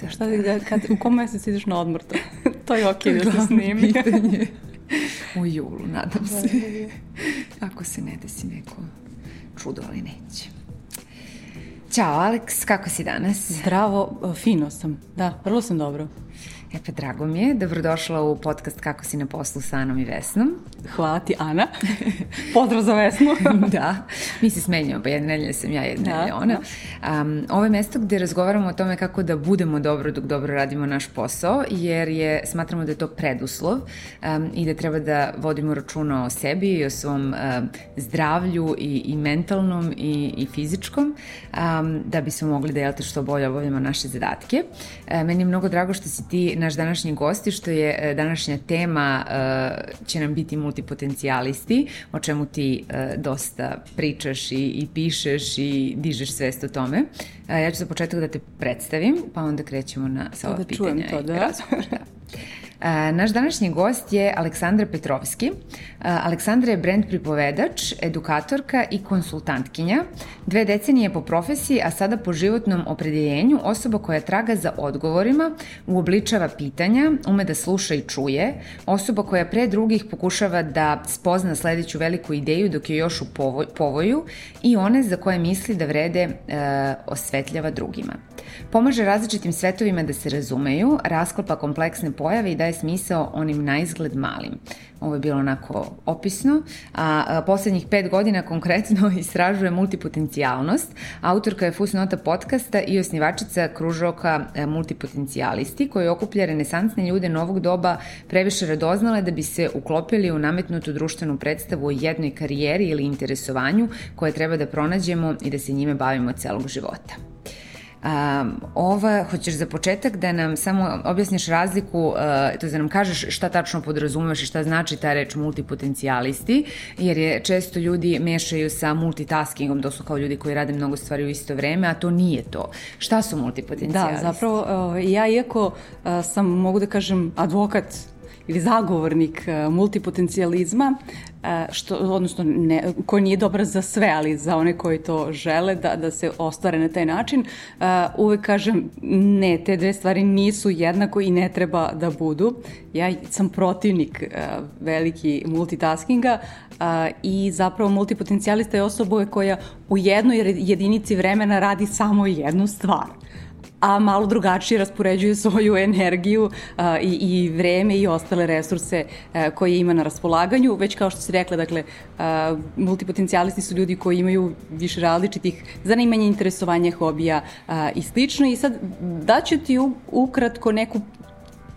da, šta da, kad, u kom mesecu ideš na odmor to? to je okej okay da se snimi. pitanje. U julu, nadam se. Da, da, da. Ako se ne desi neko čudo, ali neće. Ćao, Alex, kako si danas? Zdravo, fino sam. Da, vrlo sam dobro. E pa drago mi je, dobrodošla u podcast Kako si na poslu sa Anom i Vesnom. Hvala ti Ana, pozdrav za Vesnu. da, mi se smenjamo, pa jedna nedelja sam ja, jedna da, ona. Da. Um, ovo je mesto gde razgovaramo o tome kako da budemo dobro dok dobro radimo naš posao, jer je, smatramo da je to preduslov um, i da treba da vodimo računa o sebi i o svom um, zdravlju i, i mentalnom i, i fizičkom, um, da bismo mogli da, jelte, što bolje obavljamo naše zadatke. Uh, meni je mnogo drago što si ti naš današnji gost što je e, današnja tema e, će nam biti multipotencijalisti, o čemu ti e, dosta pričaš i, i pišeš i dižeš svest o tome. Ja ću za početak da te predstavim, pa onda krećemo na, sa ova da pitanja to, da. i razgovor. Da. Naš današnji gost je Aleksandra Petrovski. Aleksandra je brand pripovedač, edukatorka i konsultantkinja. Dve decenije po profesiji, a sada po životnom opredeljenju osoba koja traga za odgovorima, uobličava pitanja, ume da sluša i čuje, osoba koja pre drugih pokušava da spozna sledeću veliku ideju dok je još u povoju i one za koje misli da vrede e, osvetljava drugima. Pomaže različitim svetovima da se razumeju, rasklapa kompleksne pojave i daje smisao onim na izgled malim. Ovo je bilo onako opisno, a, a poslednjih pet godina konkretno istražuje multipotencijalnost. Autorka je Fusnota podcasta i osnivačica kružoka e, Multipotencijalisti, koji okuplja renesansne ljude novog doba previše radoznale da bi se uklopili u nametnutu društvenu predstavu o jednoj karijeri ili interesovanju koje treba da pronađemo i da se njime bavimo celog života. Um, ova, hoćeš za početak da nam samo objasniš razliku, uh, to da nam kažeš šta tačno podrazumeš i šta znači ta reč multipotencijalisti, jer je često ljudi mešaju sa multitaskingom, to su kao ljudi koji rade mnogo stvari u isto vreme, a to nije to. Šta su multipotencijalisti? Da, zapravo ja iako sam, mogu da kažem, advokat ili zagovornik uh, multipotencijalizma, E, što, odnosno ne, koji nije dobar za sve, ali za one koji to žele da, da se ostvare na taj način, uh, uvek kažem ne, te dve stvari nisu jednako i ne treba da budu. Ja sam protivnik veliki multitaskinga i zapravo multipotencijalista je osoba koja u jednoj jedinici vremena radi samo jednu stvar a malo drugačije raspoređuje svoju energiju a, i, i vreme i ostale resurse a, koje ima na raspolaganju. Već kao što se rekla, dakle, a, multipotencijalisti su ljudi koji imaju više različitih zanimanja, interesovanja, hobija a, i slično. I sad daću ti ukratko neku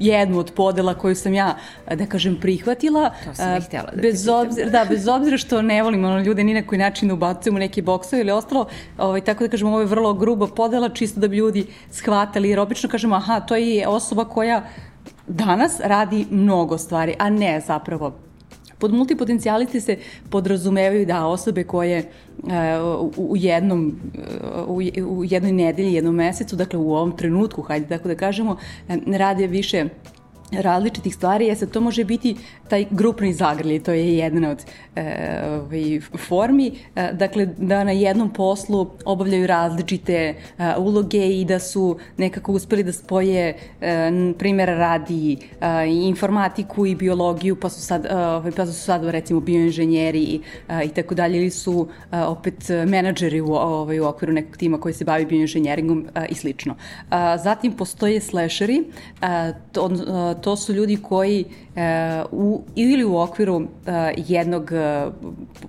jednu od podela koju sam ja, da kažem, prihvatila. To sam i htjela da bez obzira, Da, bez obzira što ne volim ono, ljude ni na koji način da ubacujemo neke boksove ili ostalo, ovaj, tako da kažem, ovo je vrlo gruba podela, čisto da bi ljudi shvatali, jer obično kažemo, aha, to je osoba koja danas radi mnogo stvari, a ne zapravo Pod multipotencijalisti se podrazumevaju da osobe koje e, u jednom u jednoj nedelji, jednom mesecu, dakle u ovom trenutku, hajde tako da kažemo, e, rade više različitih stvari, je to može biti taj grupni zagrlje, to je jedna od e, ovaj, formi, e, dakle da na jednom poslu obavljaju različite e, uloge i da su nekako uspeli da spoje e, primjera radi e, informatiku i biologiju, pa su sad, e, pa su sad recimo bioinženjeri e, i tako dalje, ili su e, opet menadžeri u, ovaj, u okviru nekog tima koji se bavi bioinženjeringom e, i slično. E, zatim postoje slasheri, e, to, to su ljudi koji e, u, ili u okviru e, jednog e,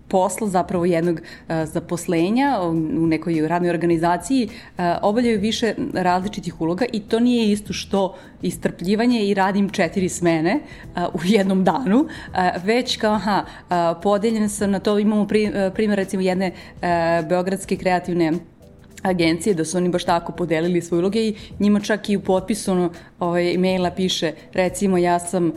posla, zapravo jednog e, zaposlenja u nekoj radnoj organizaciji e, obavljaju više različitih uloga i to nije isto što istrpljivanje i radim četiri smene e, u jednom danu, e, već kao aha, e, podeljen sam na to, imamo pri, primjer recimo jedne e, beogradske kreativne agencije da su oni baš tako podelili svoje uloge i njima čak i u potpisu ovaj, maila piše recimo ja sam uh,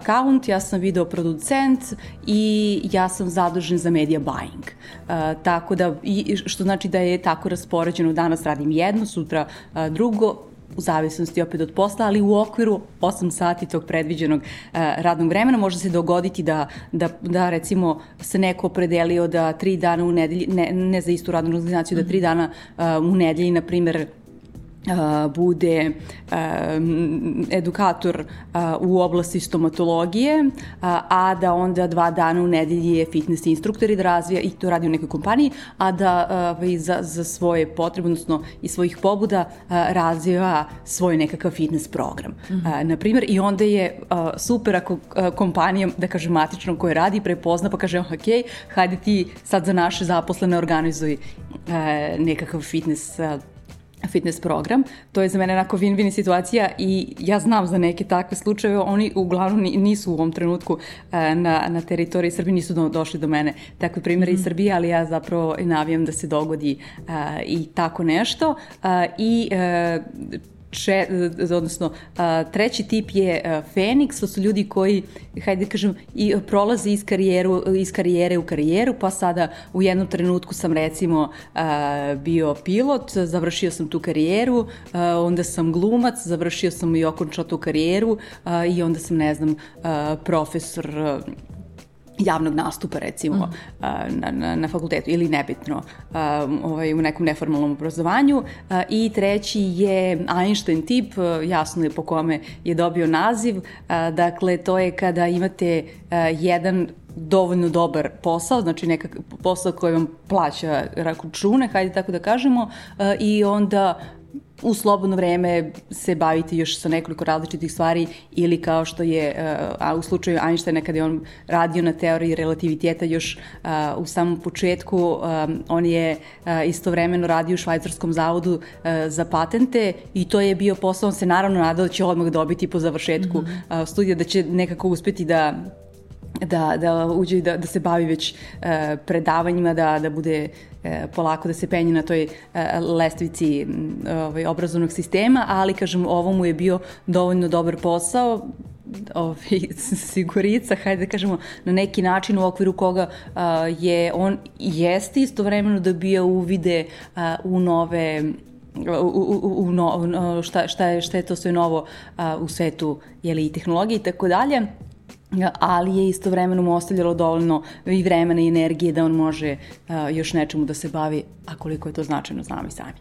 account, ja sam video producent i ja sam zadužen za media buying. Uh, tako da, i, što znači da je tako raspoređeno, danas radim jedno, sutra uh, drugo, u zavisnosti opet od posla, ali u okviru 8 sati tog predviđenog uh, radnog vremena može se dogoditi da, da, da recimo se neko opredelio da tri dana u nedelji, ne, ne za istu radnu organizaciju, da tri dana uh, u nedelji, na primer, bude edukator u oblasti stomatologije, a da onda dva dana u nedelji je fitness instruktor i da razvija, i to radi u nekoj kompaniji, a da i za, za svoje potrebe, odnosno i svojih pobuda razvija svoj nekakav fitness program. Mm -hmm. Na primjer, i onda je super ako kompanija, da kaže matično koje radi, prepozna pa kaže, ok, hajde ti sad za naše zaposlene organizuj nekakav fitness fitness program. To je za mene onako win-win situacija i ja znam za neke takve slučajeve, oni uglavnom nisu u ovom trenutku e, na, na teritoriji Srbije, nisu do, došli do mene takve primere mm. iz mhm. Srbije, ali ja zapravo navijam da se dogodi uh, i tako nešto. Uh, I uh, če, odnosno a, treći tip je a, Feniks, to su ljudi koji, hajde da kažem, i prolaze iz, karijeru, iz karijere u karijeru, pa sada u jednom trenutku sam recimo a, bio pilot, završio sam tu karijeru, a, onda sam glumac, završio sam i okončao tu karijeru a, i onda sam, ne znam, a, profesor a, javnog nastupa recimo mm. na, na, na fakultetu ili nebitno ovaj, u nekom neformalnom obrazovanju i treći je Einstein tip, jasno je po kome je dobio naziv, dakle to je kada imate jedan dovoljno dobar posao, znači nekak posao koji vam plaća račune, hajde tako da kažemo, i onda u slobodno vreme se baviti još sa nekoliko različitih stvari ili kao što je a u slučaju Einsteina kada je on radio na teoriji relativiteta još a, u samom početku a, on je a, istovremeno radio u švajcarskom zavodu a, za patente i to je bio posao, on se naravno nadao da će odmah dobiti po završetku mm -hmm. a, studija, da će nekako uspeti da da, da uđe i da, da se bavi već uh, predavanjima, da, da bude uh, polako da se penje na toj uh, lestvici ovaj, obrazovnog sistema, ali kažem, ovo mu je bio dovoljno dobar posao, ovaj, sigurica, hajde da kažemo, na neki način u okviru koga uh, je on jeste istovremeno dobija uvide uh, u nove u, u, u no, šta, šta, je, šta je to sve novo uh, u svetu jeli, i tehnologije i tako dalje ali je istovremeno mu ostavljalo dovoljno i vremena i energije da on može još nečemu da se bavi, a koliko je to značajno znamo i sami.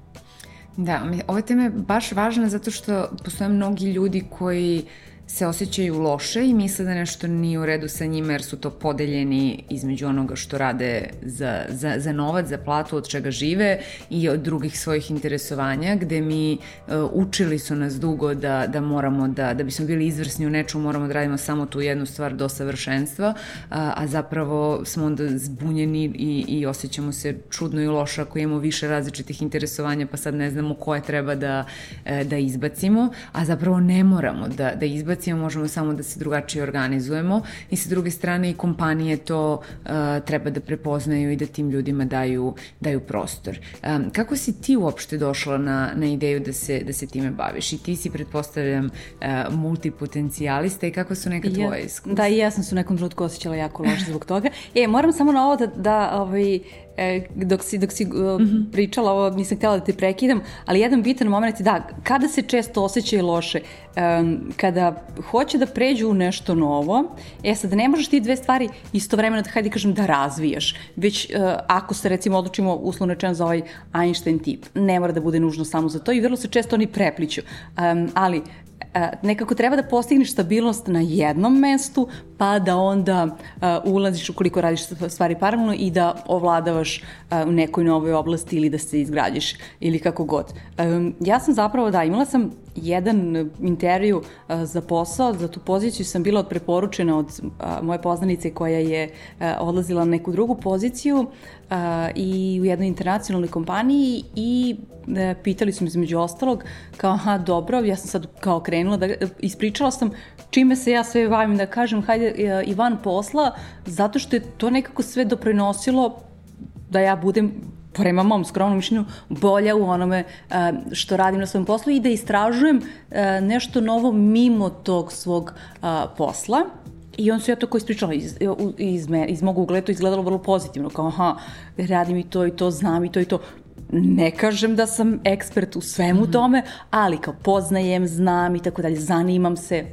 Da, ova tema je baš važna zato što postoje mnogi ljudi koji uh, se osjećaju loše i misle da nešto nije u redu sa njima jer su to podeljeni između onoga što rade za, za, za novac, za platu, od čega žive i od drugih svojih interesovanja, gde mi uh, učili su nas dugo da, da moramo da, da bismo bili izvrsni u nečemu, moramo da radimo samo tu jednu stvar do savršenstva, a, a zapravo smo onda zbunjeni i, i osjećamo se čudno i loše ako imamo više različitih interesovanja, pa sad ne znamo koje treba da, e, da izbacimo, a zapravo ne moramo da, da izbacimo organizacijama možemo samo da se drugačije organizujemo i sa druge strane i kompanije to uh, treba da prepoznaju i da tim ljudima daju, daju prostor. Um, kako si ti uopšte došla na, na ideju da se, da se time baviš? I ti si, pretpostavljam, uh, multipotencijalista i kako su neka tvoje iskustva? Da, i ja sam se u nekom trenutku osjećala jako loše zbog toga. E, moram samo na ovo da, da ovaj, e, dok si, dok si uh, mm -hmm. pričala ovo, nisam htjela da te prekidam, ali jedan bitan moment je da, kada se često osjećaju loše, um, kada hoće da pređu u nešto novo, e sad ne možeš ti dve stvari istovremeno, da hajde kažem, da razvijaš, već uh, ako se recimo odlučimo uslovno rečeno za ovaj Einstein tip, ne mora da bude nužno samo za to i vrlo se često oni prepliću, um, ali nekako treba da postigneš stabilnost na jednom mestu, pa da onda uh, ulaziš ukoliko radiš stvari paralelno i da ovladavaš uh, u nekoj novoj oblasti ili da se izgrađiš ili kako god. Um, ja sam zapravo, da, imala sam jedan intervju uh, za posao, za tu poziciju sam bila preporučena od uh, moje poznanice koja je uh, odlazila na neku drugu poziciju uh, i u jednoj internacionalnoj kompaniji i uh, pitali su me između ostalog kao aha dobro, ja sam sad kao krenula da ispričala sam čime se ja sve bavim da kažem hajde uh, i van posla zato što je to nekako sve doprinosilo da ja budem prema mom skromnom mišljenju, bolja u onome što radim na svom poslu i da istražujem nešto novo mimo tog svog posla. I on se ja to koji ispričala iz, iz, me, iz mog ugleda, to izgledalo vrlo pozitivno, kao aha, radim i to i to, znam i to i to. Ne kažem da sam ekspert u svemu mm -hmm. tome, ali kao poznajem, znam i tako dalje, zanimam se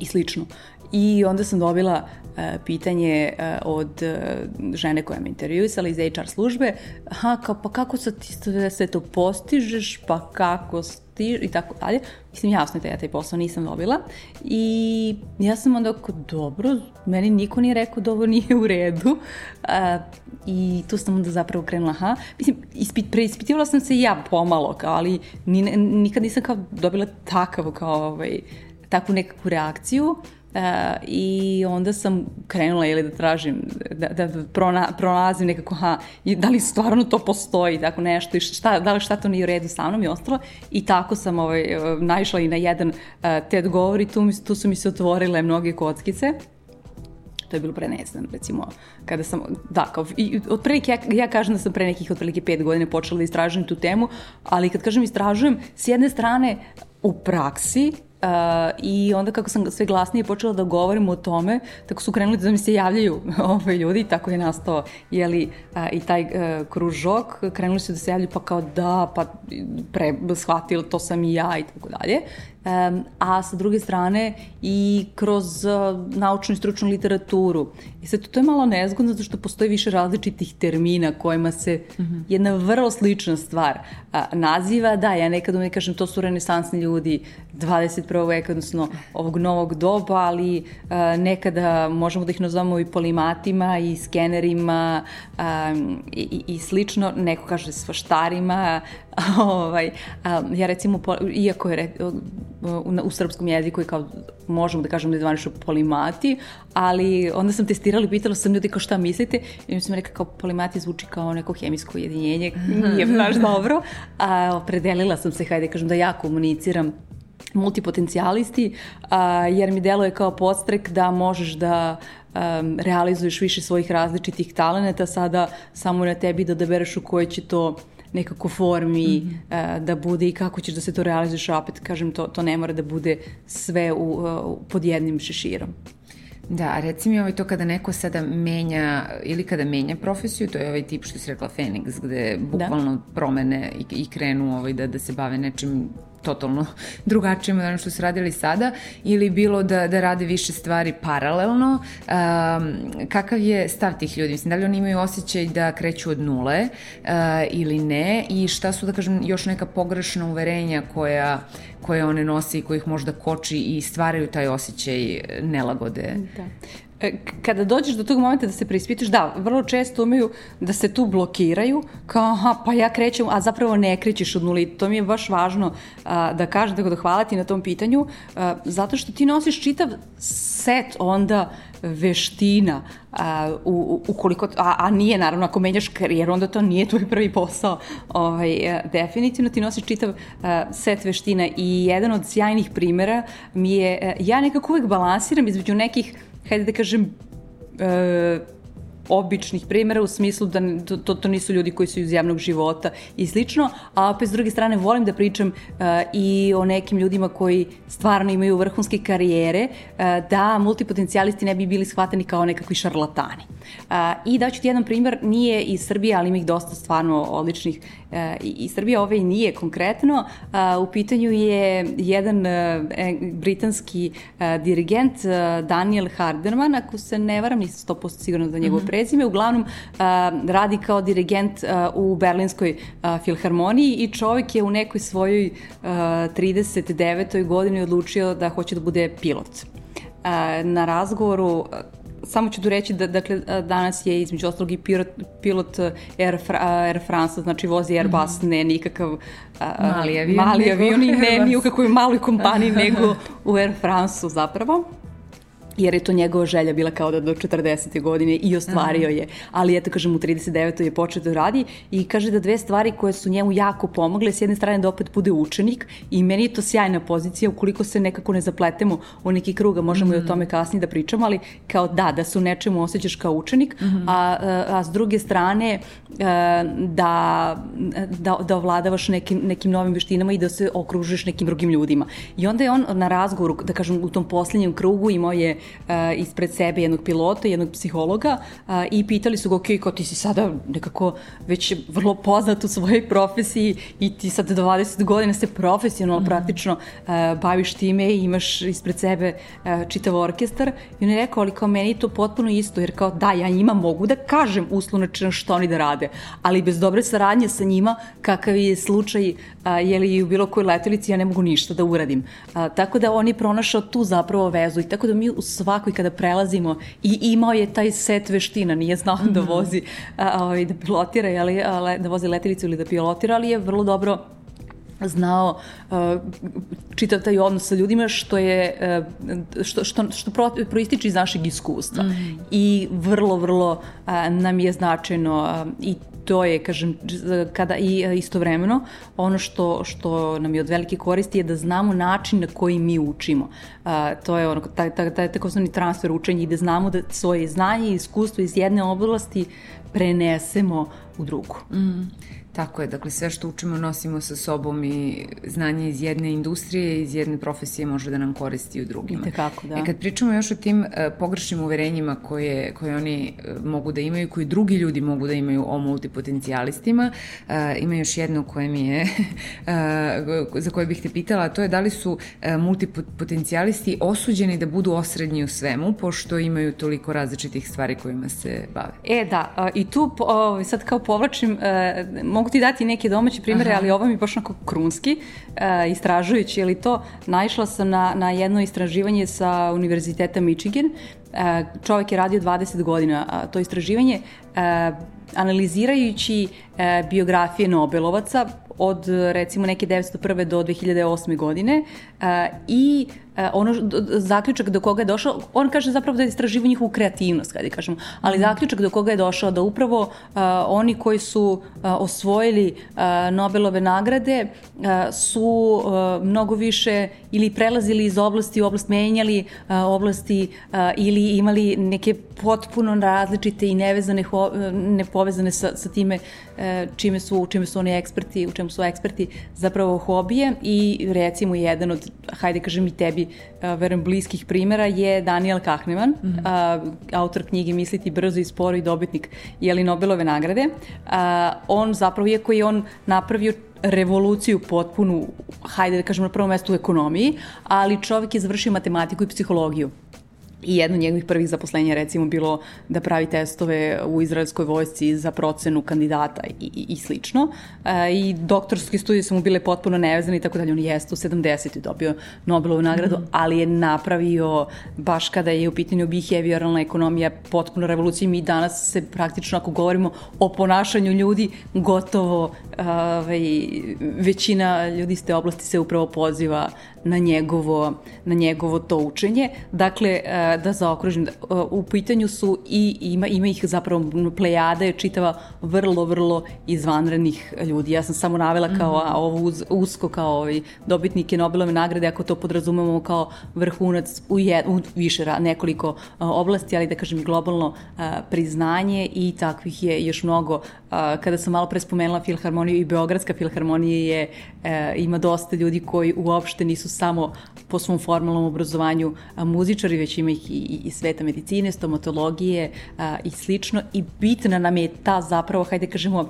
i slično. I onda sam dobila e, pitanje e, od e, žene koja me intervjuisala iz HR službe, aha, kao, pa kako sad ti sve to postižeš, pa kako ti i tako dalje. Mislim, jasno je da ja taj posao nisam dobila. I ja sam onda ako, dobro, meni niko nije rekao da ovo nije u redu. Uh, I tu sam onda zapravo krenula, aha. Mislim, ispit, preispitivala sam se ja pomalo, kao, ali ni, nikad nisam kao dobila takav, kao, ovaj, takvu nekakvu reakciju. Uh, I onda sam krenula ili da tražim, da, da prona, pronalazim nekako, ha, da li stvarno to postoji, tako nešto, i šta, da li šta to nije u redu sa mnom i ostalo. I tako sam ovaj, naišla i na jedan uh, TED govor i tu, mi, tu su mi se otvorile mnoge kockice. To je bilo pre ne znam, recimo, kada sam, da, kao, i, otprilike ja, ja kažem da sam pre nekih otprilike pet godina počela da istražujem tu temu, ali kad kažem istražujem, s jedne strane u praksi, Uh, I onda kako sam sve glasnije počela da govorim o tome, tako su krenuli da mi se javljaju ove ovaj, ljudi, tako je nastao jeli, uh, i taj uh, kružok, krenuli su da se javljaju pa kao da, pa pre, shvatili to sam i ja i tako dalje. Um, a sa druge strane i kroz uh, naučnu i stručnu literaturu. I sad to je malo nezgodno zato što postoji više različitih termina kojima se mm -hmm. jedna vrlo slična stvar uh, naziva. Da, ja nekad ne kažem to su renesansni ljudi 21. veka, odnosno ovog novog doba, ali uh, nekada možemo da ih nazovemo i polimatima i skenerima um, i, i slično. Neko kaže svaštarima. ovaj, um, ja recimo, iako je u, u srpskom jeziku i kao možemo da kažemo da je zvanično polimati, ali onda sam testirala i pitala sam ljudi kao šta mislite i mi sam rekla kao polimati zvuči kao neko hemijsko jedinjenje, nije baš dobro, a opredelila sam se, hajde kažem da ja komuniciram multipotencijalisti, a, jer mi deluje kao podstrek da možeš da um, realizuješ više svojih različitih taleneta, sada samo na tebi da odabereš u kojoj će to nekako formi mm -hmm. uh, da bude i kako ćeš da se to realizuješ, opet kažem, to, to ne mora da bude sve u, uh, pod jednim šeširom. Da, reci mi ovaj to kada neko sada menja ili kada menja profesiju, to je ovaj tip što si rekla Fenix, gde da. bukvalno da. promene i, i krenu ovaj da, da se bave nečim totalno drugačijim od ono što su radili sada ili bilo da, da rade više stvari paralelno. Um, kakav je stav tih ljudi? Mislim, da li oni imaju osjećaj da kreću od nule uh, ili ne i šta su, da kažem, još neka pogrešna uverenja koja, koje one nose i kojih možda koči i stvaraju taj osjećaj nelagode? Da. E, kada dođeš do tog momenta da se preispitaš, da, vrlo često umeju da se tu blokiraju, kao aha, pa ja krećem, a zapravo ne krećeš od nuli. To mi je baš važno a, da kažem, tako da hvala ti na tom pitanju, a, zato što ti nosiš čitav set onda veština, a, u, ukoliko, a, a nije naravno ako menjaš karijeru, onda to nije tvoj prvi posao. Ovaj, a, definitivno ti nosiš čitav a, set veština i jedan od sjajnih primera mi je, a, ja nekako uvek balansiram između nekih hajde da kažem, e, običnih primjera u smislu da to, to nisu ljudi koji su iz javnog života i slično, a opet s druge strane volim da pričam uh, i o nekim ljudima koji stvarno imaju vrhunske karijere, uh, da multipotencijalisti ne bi bili shvatani kao nekakvi šarlatani. Uh, I daću ti jedan primjer, nije iz Srbije, ali ima ih dosta stvarno odličnih uh, iz Srbije, ovaj nije konkretno. Uh, u pitanju je jedan uh, britanski uh, dirigent uh, Daniel Harderman, ako se ne varam, nisam 100% sigurno da njegov mm -hmm prezime, uglavnom radi kao dirigent u Berlinskoj filharmoniji i čovjek je u nekoj svojoj uh, 39. godini odlučio da hoće da bude pilot. Na razgovoru samo ću tu reći da dakle, danas je između ostalog i pilot, pilot Air, Air France, znači vozi Airbus, mm. ne nikakav mali avion, mali avion i ne ni u kakvoj maloj kompaniji, nego u Air France-u zapravo jer je to njegova želja bila kao da do 40. godine i ostvario je. Ali eto, kažem, u 39. je počeo da radi i kaže da dve stvari koje su njemu jako pomogle, s jedne strane da opet bude učenik i meni je to sjajna pozicija ukoliko se nekako ne zapletemo u neki kruga, možemo mm -hmm. i o tome kasnije da pričamo, ali kao da, da se u nečemu osjećaš kao učenik, mm -hmm. a, a s druge strane e, da, da, da ovladavaš nekim, nekim novim veštinama i da se okružiš nekim drugim ljudima. I onda je on na razgovoru, da kažem, u tom poslednjem krugu imao je ispred sebe jednog pilota, jednog psihologa i pitali su ga, ok, kao ti si sada nekako već vrlo poznat u svojoj profesiji i ti sad 20 godina se profesionalno mm. praktično baviš time i imaš ispred sebe čitav orkestar i on je rekao, ali kao meni je to potpuno isto, jer kao da, ja njima mogu da kažem uslovno što oni da rade, ali bez dobre saradnje sa njima, kakav je slučaj, a, li u bilo kojoj letelici, ja ne mogu ništa da uradim. A, tako da on je pronašao tu zapravo vezu i tako da mi u svakoj kada prelazimo i imao je taj set veština, nije znao da mhm. vozi, a, a, ovaj, da pilotira, jeli, a, da vozi letelicu ili da pilotira, ali je vrlo dobro znao uh, čitav taj odnos sa ljudima što je uh, što, što, što pro, proističe iz našeg iskustva mm. i vrlo vrlo uh, nam je značajno uh, i to je, kažem, kada i uh, istovremeno ono što, što nam je od velike koristi je da znamo način na koji mi učimo. Uh, to je ono, taj, taj, taj takozvani transfer učenja i da znamo da svoje znanje i iskustvo iz jedne oblasti prenesemo u drugu. Mm. Tako je, dakle sve što učimo nosimo sa sobom i znanje iz jedne industrije, iz jedne profesije može da nam koristi u drugima. I tekako, da. E kad pričamo još o tim uh, pogrešnim uverenjima koje, koje oni uh, mogu da imaju, koji drugi ljudi mogu da imaju o multipotencijalistima, uh, ima još jedno koje mi je, uh, za koje bih te pitala, to je da li su uh, multipotencijalisti osuđeni da budu osrednji u svemu, pošto imaju toliko različitih stvari kojima se bave. E da, i tu uh, sad kao povlačim, uh, mogu ti dati neke domaće primere, Aha. ali ovo mi je baš onako krunski, uh, istražujući, ali to, naišla sam na, na jedno istraživanje sa Univerziteta Michigan, uh, čovek je radio 20 godina uh, to istraživanje, uh, analizirajući uh, biografije Nobelovaca od recimo neke 901. do 2008. godine uh, i E, ono zaključak do koga je došao, on kaže zapravo da je istraživo njihovu kreativnost, kada kažemo, ali mm. zaključak do koga je došao da upravo uh, oni koji su uh, osvojili uh, Nobelove nagrade uh, su uh, mnogo više ili prelazili iz oblasti u oblast, menjali uh, oblasti uh, ili imali neke potpuno različite i nevezane, ho, nepovezane sa, sa time uh, čime su, čime su oni eksperti, u čemu su eksperti zapravo hobije i recimo jedan od, hajde kažem i tebi verujem, bliskih primera je Daniel Kahneman, mm -hmm. uh, autor knjige Misliti brzo i sporo i dobitnik jeli Nobelove nagrade. Uh, on zapravo, iako je on napravio revoluciju potpunu, hajde da kažem na prvom mestu u ekonomiji, ali čovjek je završio matematiku i psihologiju i jedno njegovih prvih zaposlenja recimo bilo da pravi testove u izraelskoj vojsci za procenu kandidata i, i, i slično. E, I doktorske studije su mu bile potpuno nevezane i tako dalje. On jeste u 70. dobio Nobelovu nagradu, mm. ali je napravio, baš kada je u pitanju behavioralna ekonomija, potpuno revolucija. Mi danas se praktično, ako govorimo o ponašanju ljudi, gotovo ovaj, većina ljudi iz te oblasti se upravo poziva na njegovo, na njegovo to učenje. Dakle, e, da zaokružim, e, u pitanju su i ima, ima ih zapravo plejada je čitava vrlo, vrlo izvanrednih ljudi. Ja sam samo navela kao mm -hmm. ovo uz, usko kao ovaj, dobitnike Nobelove nagrade, ako to podrazumemo kao vrhunac u, je, u više nekoliko uh, oblasti, ali da kažem globalno uh, priznanje i takvih je još mnogo. Uh, kada sam malo pre spomenula Filharmoniju i Beogradska filharmonija je, ima dosta ljudi koji uopšte nisu samo po svom formalnom obrazovanju muzičari, već ima ih i, i sveta medicine, stomatologije a, i slično. I bitna nam je ta zapravo, hajde kažemo,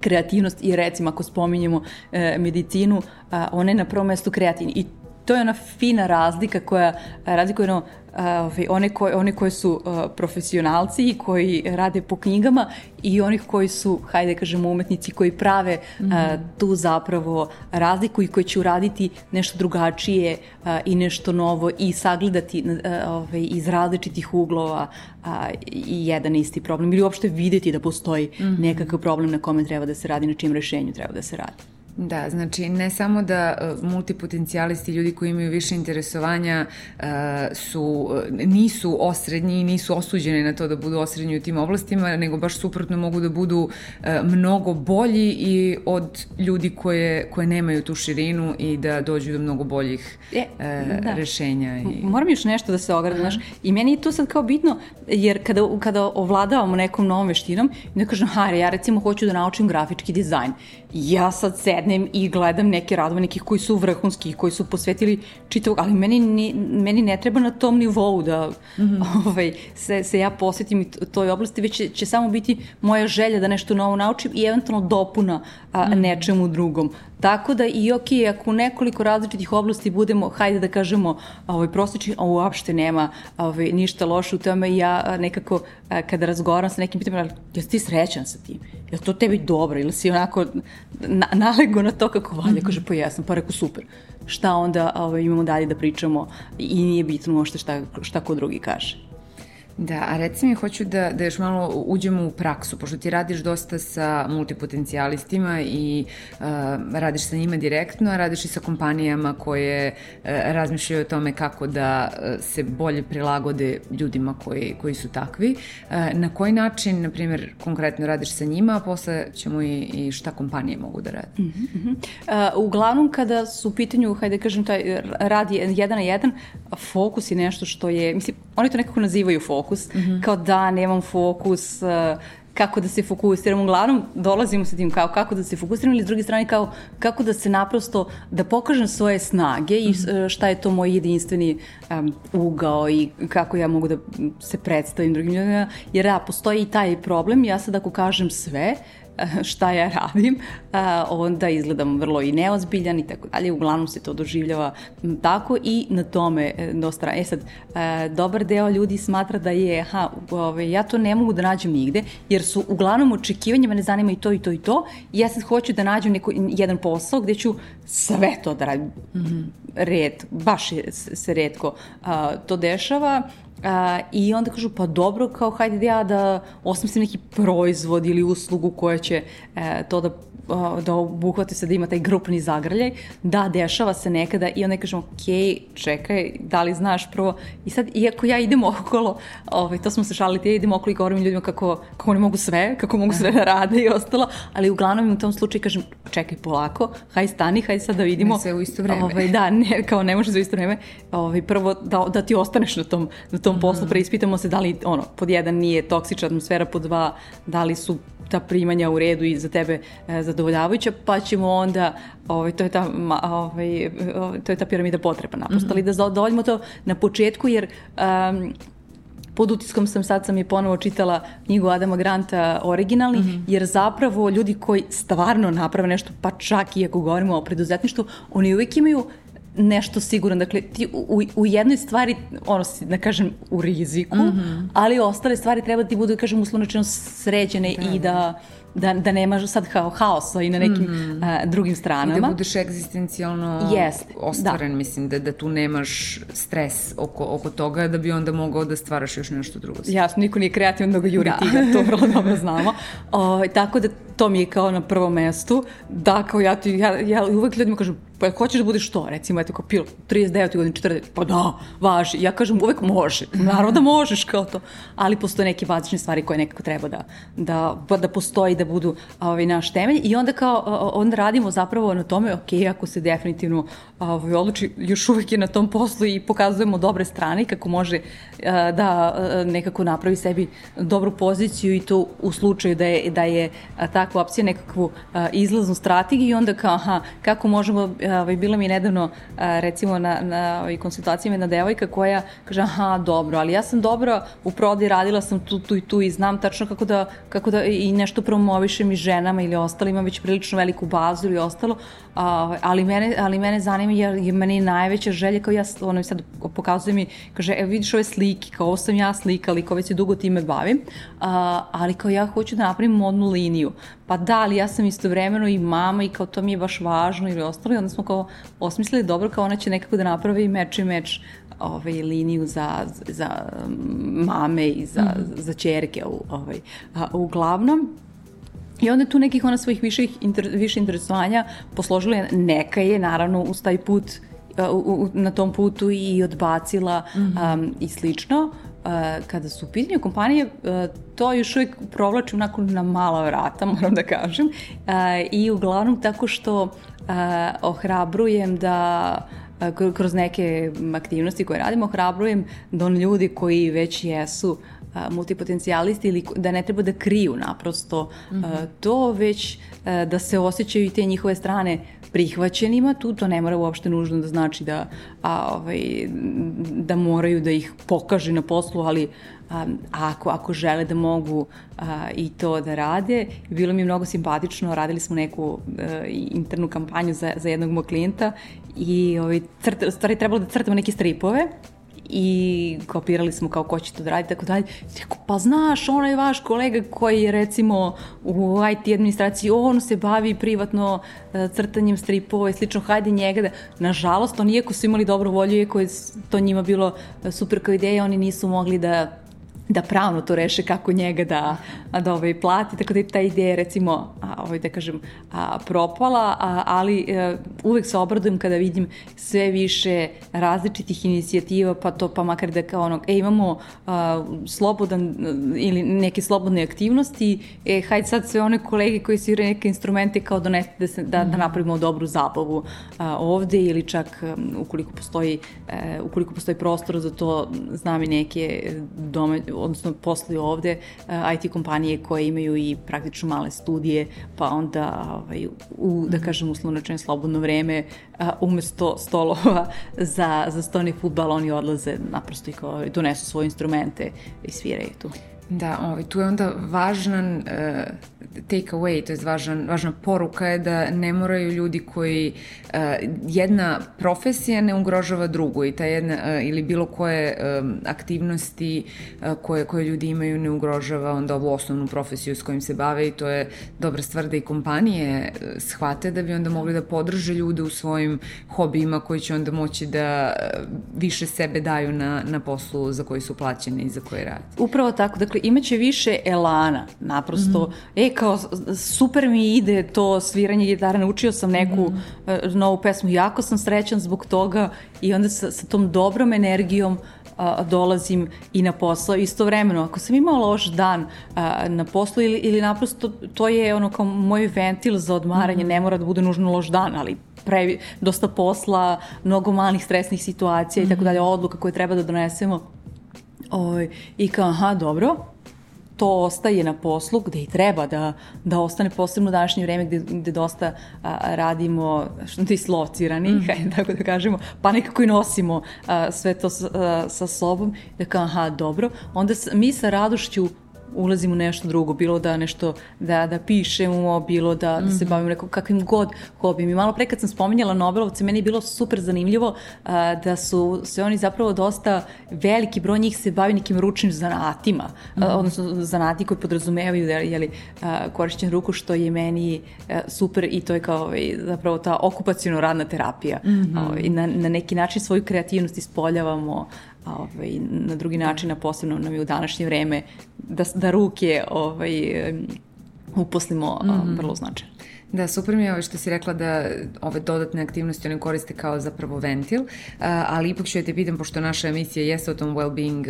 kreativnost i recimo ako spominjemo e, medicinu, a, ona je na prvom mestu kreativna i to je ona fina razlika koja razlikuje ono, ovaj, one, koje, one koje su uh, profesionalci i koji rade po knjigama i onih koji su, hajde kažemo, umetnici koji prave mm -hmm. uh, tu zapravo razliku i koji će uraditi nešto drugačije uh, i nešto novo i sagledati uh, ovaj, iz različitih uglova uh, i jedan isti problem ili uopšte videti da postoji mm -hmm. nekakav problem na kome treba da se radi, na čijem rešenju treba da se radi. Da, znači ne samo da uh, multipotencijalisti, ljudi koji imaju više interesovanja uh, su, uh, nisu osrednji i nisu osuđeni na to da budu osrednji u tim oblastima, nego baš suprotno mogu da budu mnogo bolji i od ljudi koje, koje nemaju tu širinu i da dođu do mnogo boljih e, da. rešenja. I... Moram još nešto da se ogradim, znaš, i meni je to sad kao bitno, jer kada, kada ovladavamo nekom novom veštinom, ne kažem, ha, ja recimo hoću da naučim grafički dizajn ja sad sednem i gledam neke radove nekih koji su vrhunski, koji su posvetili čitavog, ali meni, ni, meni ne treba na tom nivou da mm -hmm. ovaj, se, se ja posvetim toj oblasti, već će, će samo biti moja želja da nešto novo naučim i eventualno dopuna a, mm -hmm. nečemu drugom. Tako da i ok, ako u nekoliko različitih oblasti budemo, hajde da kažemo, ovaj, prosječni, a uopšte nema ovaj, ništa loše u tome i ja nekako kada razgovaram sa nekim pitanjima, jesi ti srećan sa tim? Je to tebi dobro ili si onako na, nalego na to kako valja? -hmm. Kaže, pa jesam, pa reku super. Šta onda ovaj, imamo dalje da pričamo i nije bitno možda šta, šta ko drugi kaže. Da, a reci mi, hoću da, da još malo uđemo u praksu, pošto ti radiš dosta sa multipotencijalistima i uh, radiš sa njima direktno, a radiš i sa kompanijama koje uh, razmišljaju o tome kako da uh, se bolje prilagode ljudima koji, koji su takvi. Uh, na koji način, na primjer, konkretno radiš sa njima, a posle ćemo i, i šta kompanije mogu da rade? Mm -hmm. uh, uglavnom, kada su u pitanju, hajde da kažem, taj rad jedan na jedan, fokus je nešto što je, mislim, oni to nekako nazivaju fokus, fokus, mm -hmm. kao da nemam fokus, uh, kako da se fokusiram. Uglavnom dolazimo sa tim kao kako da se fokusiram ili s druge strane kao kako da se naprosto, da pokažem svoje snage i uh, šta je to moj jedinstveni um, ugao i kako ja mogu da se predstavim drugim ljudima. Jer da, postoji i taj problem. Ja sad ako kažem sve, uh, šta ja radim, onda izgledam vrlo i neozbiljan i tako dalje. Uglavnom se to doživljava tako i na tome e, dosta. E sad, e, dobar deo ljudi smatra da je, aha, ove, ja to ne mogu da nađem nigde, jer su uglavnom očekivanja, me ne zanima i to i to i to, i ja sad hoću da nađem neko, jedan posao gde ću sve to da radim. Mm -hmm. Red, baš je, se redko a, to dešava A, I onda kažu, pa dobro, kao hajde da ja da osmislim neki proizvod ili uslugu koja će e, to da da obuhvate se da ima taj grupni zagrljaj, da, dešava se nekada i onda kažemo, ok, čekaj, da li znaš prvo, i sad, iako ja idem okolo, ovaj, to smo se šalili, ja idem okolo i govorim ljudima kako, kako oni mogu sve, kako mogu sve da rade i ostalo, ali uglavnom u tom slučaju kažem, čekaj polako, haj stani, haj sad da vidimo. Ne sve u isto vreme. Ovaj, da, ne, kao ne može za isto vreme, ovaj, prvo da, da ti ostaneš na tom, na tom poslu, mm. preispitamo se da li, ono, pod jedan nije toksična atmosfera, pod dva, da li su ta primanja u redu i za tebe e, zadovoljavajuća, pa ćemo onda, ovaj, to, je ta, ovaj, to je ta piramida potreba naprosto, mm -hmm. ali da zadovoljimo to na početku, jer um, pod utiskom sam, sad sam je ponovo čitala knjigu Adama Granta originalni, mm -hmm. jer zapravo ljudi koji stvarno naprave nešto, pa čak i ako govorimo o preduzetništvu, oni uvijek imaju nešto siguran. Dakle, ti u, u jednoj stvari, ono, da kažem, u riziku, mm -hmm. ali ostale stvari treba da ti budu, da kažem, uslovno sređene da. i da da, da nema sad kao haosa i na nekim mm -hmm. uh, drugim stranama. I da budeš egzistencijalno yes, ostvaren, da. mislim, da, da tu nemaš stres oko, oko toga da bi onda mogao da stvaraš još nešto drugo. Jasno, niko nije kreativan da ga juri da. tiga, to vrlo dobro znamo. O, tako da to mi je kao na prvom mestu, da kao ja, ja, ja uvek ljudima kažem, pa hoćeš da budeš što, recimo, eto kao pilot, 39 godina, 40, pa da, važi. Ja kažem, uvek može, naravno da možeš kao to, ali postoje neke bazične stvari koje nekako treba da, da, da postoji, da budu ovaj, naš temelj. I onda kao, onda radimo zapravo na tome, ok, ako se definitivno ovaj, odluči, još uvek je na tom poslu i pokazujemo dobre strane kako može da nekako napravi sebi dobru poziciju i to u slučaju da je, da je takva opcija nekakvu izlaznu strategiju i onda kao, aha, kako možemo ovaj, bila mi nedavno, recimo, na, na ovaj, konsultacijama jedna devojka koja kaže, aha, dobro, ali ja sam dobro u prodi, radila sam tu, tu i tu i znam tačno kako da, kako da i nešto promovišem i ženama ili ostalima, već prilično veliku bazu ili ostalo, ali, mene, ali mene zanima jer je meni najveća želja, kao ja, ono sad pokazuje mi, kaže, evo vidiš ove slike, kao ovo sam ja slika, ali kao već se dugo time bavim, ali kao ja hoću da napravim modnu liniju, pa da, ali ja sam istovremeno i mama i kao to mi je baš važno ili ostalo i onda smo kao osmislili dobro kao ona će nekako da napravi meč i meč ovaj, liniju za, za mame i za, mm za čerke u, ovaj, a, uglavnom. I onda tu nekih ona svojih viših, inter, više interesovanja posložila neka je naravno uz taj put u, u, na tom putu i odbacila mm -hmm. um, i slično kada su u pitanju kompanije, to još uvijek provlačim onako na mala vrata, moram da kažem, i uglavnom tako što ohrabrujem da kroz neke aktivnosti koje radimo, hrabrujem da on ljudi koji već jesu multipotencijalisti ili da ne treba da kriju naprosto mm -hmm. to, već da se osjećaju i te njihove strane prihvaćenima, tu to ne mora uopšte nužno da znači da, a, ovaj, da moraju da ih pokaže na poslu, ali a, ako, ako žele da mogu a, i to da rade. Bilo mi je mnogo simpatično, radili smo neku a, e, internu kampanju za, za jednog mog klijenta i ovaj, crt, stvari trebalo da crtamo neke stripove i kopirali smo kao ko će to da radi, tako dalje. Tako, pa znaš, onaj vaš kolega koji je recimo u IT administraciji, on se bavi privatno uh, crtanjem stripova i slično, hajde njega da, nažalost, oni iako su imali dobru volju, iako je to njima bilo super kao ideja, oni nisu mogli da da pravno to reše kako njega da, da ovaj, plati, tako da je ta ideja recimo, a, ovaj, da kažem, a, propala, a, ali a, e, uvek se obradujem kada vidim sve više različitih inicijativa, pa to pa makar da kao ono, e, imamo a, slobodan ili neke slobodne aktivnosti, e, hajde sad sve one kolege koji sviraju neke instrumente kao donete da, se, da, da mhm. napravimo dobru zabavu a, ovde ili čak ukoliko postoji, a, e, ukoliko postoji prostor za to, znam i neke dome, odnosno posluju ovde eh, IT kompanije koje imaju i praktično male studije, pa onda ovaj, u, da kažem, uslovno slobodno vreme, uh, umesto stolova za, za stoni futbal, oni odlaze naprosto i kao, donesu svoje instrumente i sviraju tu. Da, ovaj, tu je onda važan uh, take away, to je važan, važna poruka je da ne moraju ljudi koji uh, jedna profesija ne ugrožava drugu i ta jedna uh, ili bilo koje um, aktivnosti uh, koje, koje ljudi imaju ne ugrožava onda ovu osnovnu profesiju s kojim se bave i to je dobra stvar da i kompanije uh, shvate da bi onda mogli da podrže ljude u svojim hobijima koji će onda moći da uh, više sebe daju na, na poslu za koji su plaćeni i za koji rade. Upravo tako, dakle imaće više elana, naprosto. Mm -hmm. E, kao, super mi ide to sviranje gitara, naučio sam neku mm -hmm. novu pesmu, jako sam srećan zbog toga i onda sa, sa tom dobrom energijom a, dolazim i na posao istovremeno. Ako sam imala loš dan a, na poslu ili, ili naprosto to je ono kao moj ventil za odmaranje, mm -hmm. ne mora da bude nužno loš dan, ali previ, dosta posla, mnogo malih stresnih situacija mm -hmm. i tako dalje, odluka koje treba da donesemo. Oj, I kao, aha, dobro, to ostaje na poslu gde i treba da, da ostane posebno u današnje vreme gde, gde dosta a, radimo što dislocirani, mm -hmm. tako da kažemo, pa nekako i nosimo a, sve to sa, a, sa sobom, da kao aha, dobro, onda mi sa radošću ulazim u nešto drugo, bilo da nešto, da, da pišemo, bilo da, da se mhm. bavim nekom kakvim god hobijem. I malo pre kad sam spominjala Nobelovce, meni je bilo super zanimljivo a, da su se oni zapravo dosta, veliki broj njih se bavi nekim ručnim zanatima, mm -hmm. a, odnosno zanati koji podrazumevaju da, jeli, a, korišćen ruku, što je meni a, super i to je kao ovaj, zapravo ta okupacijno radna terapija. Mm -hmm. a, ovaj, na, na neki način svoju kreativnost ispoljavamo ovaj, na drugi način, a posebno nam je u današnje vreme da, da ruke ovaj, uposlimo mm -hmm. vrlo značajno. Da, super mi je ovo što si rekla da ove dodatne aktivnosti one koriste kao zapravo ventil, ali ipak ću ja te pitam, pošto naša emisija jeste o tom well-being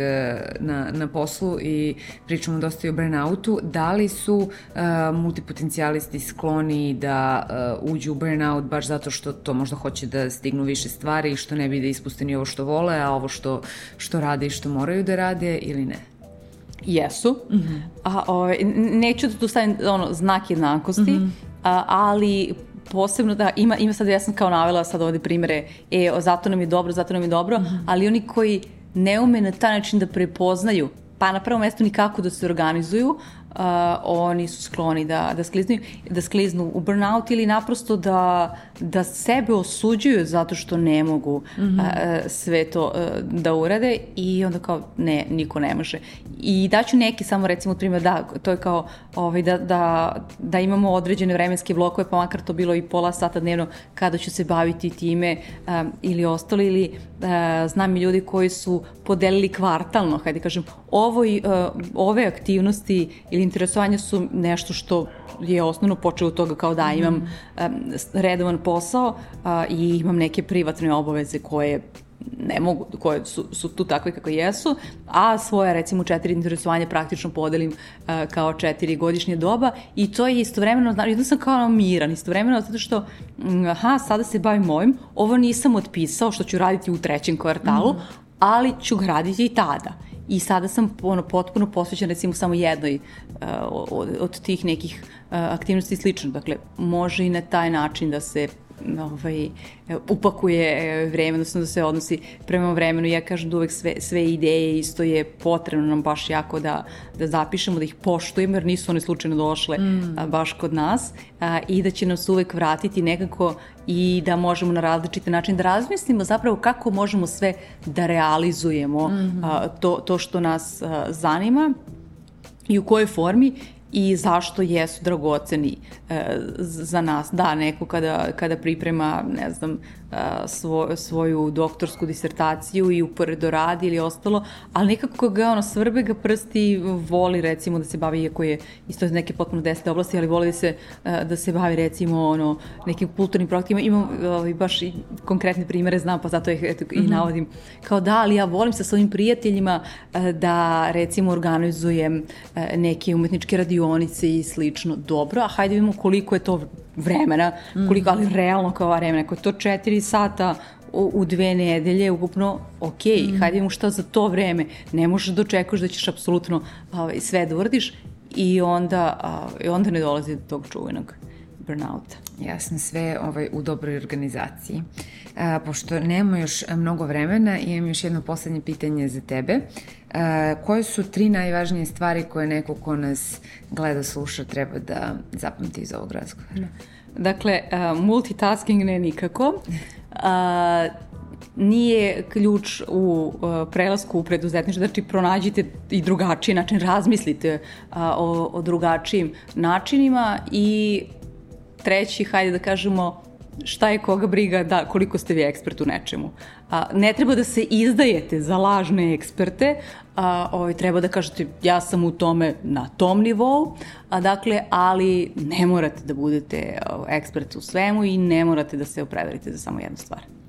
na, na poslu i pričamo dosta i o burnoutu, da li su uh, multipotencijalisti skloni da uh, uđu u burnout baš zato što to možda hoće da stignu više stvari i što ne bi da ispuste ni ovo što vole, a ovo što, što rade i što moraju da rade ili ne? Jesu, mm -hmm. a, o, ovaj, neću da tu stavim ono, znak jednakosti, mm -hmm ali posebno da ima, ima sad, ja sam kao navela sad ovde primere, e, zato nam je dobro, zato nam je dobro, mm -hmm. ali oni koji ne ume na taj način da prepoznaju pa na prvom mestu nikako da se organizuju, uh, oni su skloni da, da, skliznu, da skliznu u burnout ili naprosto da, da sebe osuđuju zato što ne mogu mm -hmm. uh, sve to uh, da urade i onda kao ne, niko ne može. I daću neki samo recimo primjer da to je kao ovaj, da, da, da imamo određene vremenske blokove pa makar to bilo i pola sata dnevno kada ću se baviti time um, ili ostalo ili uh, znam i ljudi koji su podelili kvartalno, hajde kažem, ovo, uh, ove aktivnosti ili interesovanja su nešto što je osnovno počeo od toga kao da imam um, redovan posao uh, i imam neke privatne obaveze koje ne mogu, koje su, su tu takve kako jesu, a svoje recimo četiri interesovanja praktično podelim uh, kao četiri godišnje doba i to je istovremeno, znači jedno sam kao miran, istovremeno zato što aha, sada se bavim ovim, ovo nisam otpisao što ću raditi u trećem kvartalu, mm -hmm. ali ću ga raditi i tada i sada sam ono, potpuno posvećen recimo samo jednoj uh, od, od tih nekih uh, aktivnosti slično. Dakle, može i na taj način da se ovaj, upakuje vreme, odnosno da se odnosi prema vremenu. Ja kažem da uvek sve, sve ideje isto je potrebno nam baš jako da, da zapišemo, da ih poštujemo, jer nisu one slučajno došle mm. a, baš kod nas a, i da će nas uvek vratiti nekako i da možemo na različite načine da razmislimo zapravo kako možemo sve da realizujemo mm -hmm. a, to, to što nas a, zanima i u kojoj formi i zašto jesu dragoceni e, za nas. Da, neko kada, kada priprema, ne znam, svo, svoju doktorsku disertaciju i uporedo radi ili ostalo, ali nekako ga ono svrbe ga prsti, voli recimo da se bavi, iako je isto iz neke potpuno desete oblasti, ali voli da se, da se bavi recimo ono, nekim kulturnim projektima. Imam ovaj, baš i konkretne primere, znam, pa zato ih eto, mm -hmm. i mhm. navodim. Kao da, ali ja volim sa svojim prijateljima da recimo organizujem neke umetničke radionice i slično. Dobro, a hajde vidimo koliko je to vremena, koliko, ali realno kao vremena, ako je to četiri sata u, u dve nedelje, ukupno, ok, mm. hajde imamo šta za to vreme, ne možeš da očekuješ da ćeš apsolutno ovaj, sve da uradiš i onda, a, i onda ne dolazi do tog čuvenog burnouta. Jasno, sve ovaj, u dobroj organizaciji. A, pošto nemamo još mnogo vremena, imam još jedno poslednje pitanje za tebe. A, koje su tri najvažnije stvari koje neko ko nas gleda, sluša, treba da zapamti iz ovog razgovora? Dakle, a, multitasking ne nikako. A, nije ključ u prelasku u preduzetništvo, znači pronađite i drugačiji način, razmislite o, o drugačijim načinima i treći, hajde da kažemo, šta je koga briga da koliko ste vi ekspert u nečemu. A, ne treba da se izdajete za lažne eksperte, a, ovaj, treba da kažete ja sam u tome na tom nivou, a, dakle, ali ne morate da budete ekspert u svemu i ne morate da se opredelite za samo jednu stvar.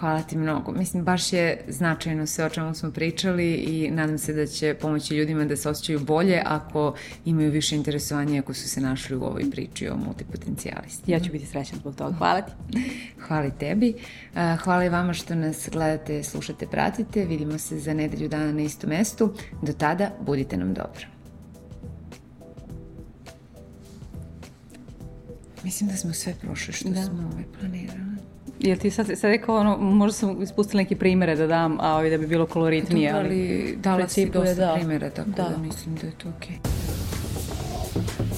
Hvala ti mnogo. Mislim, baš je značajno sve o čemu smo pričali i nadam se da će pomoći ljudima da se osjećaju bolje ako imaju više interesovanja ako su se našli u ovoj priči o multipotencijalistima. Ja ću biti srećna zbog toga. Hvala ti. Hvala tebi. Hvala i vama što nas gledate, slušate, pratite. Vidimo se za nedelju dana na istom mestu. Do tada, budite nam dobro. Mislim da smo sve prošli što da. smo ovaj planirali. Jel ti sad, sad rekao, ono, možda sam ispustila neke primere da dam, a ovaj da bi bilo koloritnije. ali, ali dala si dosta da. primere, tako da. da mislim da je to okej. Okay.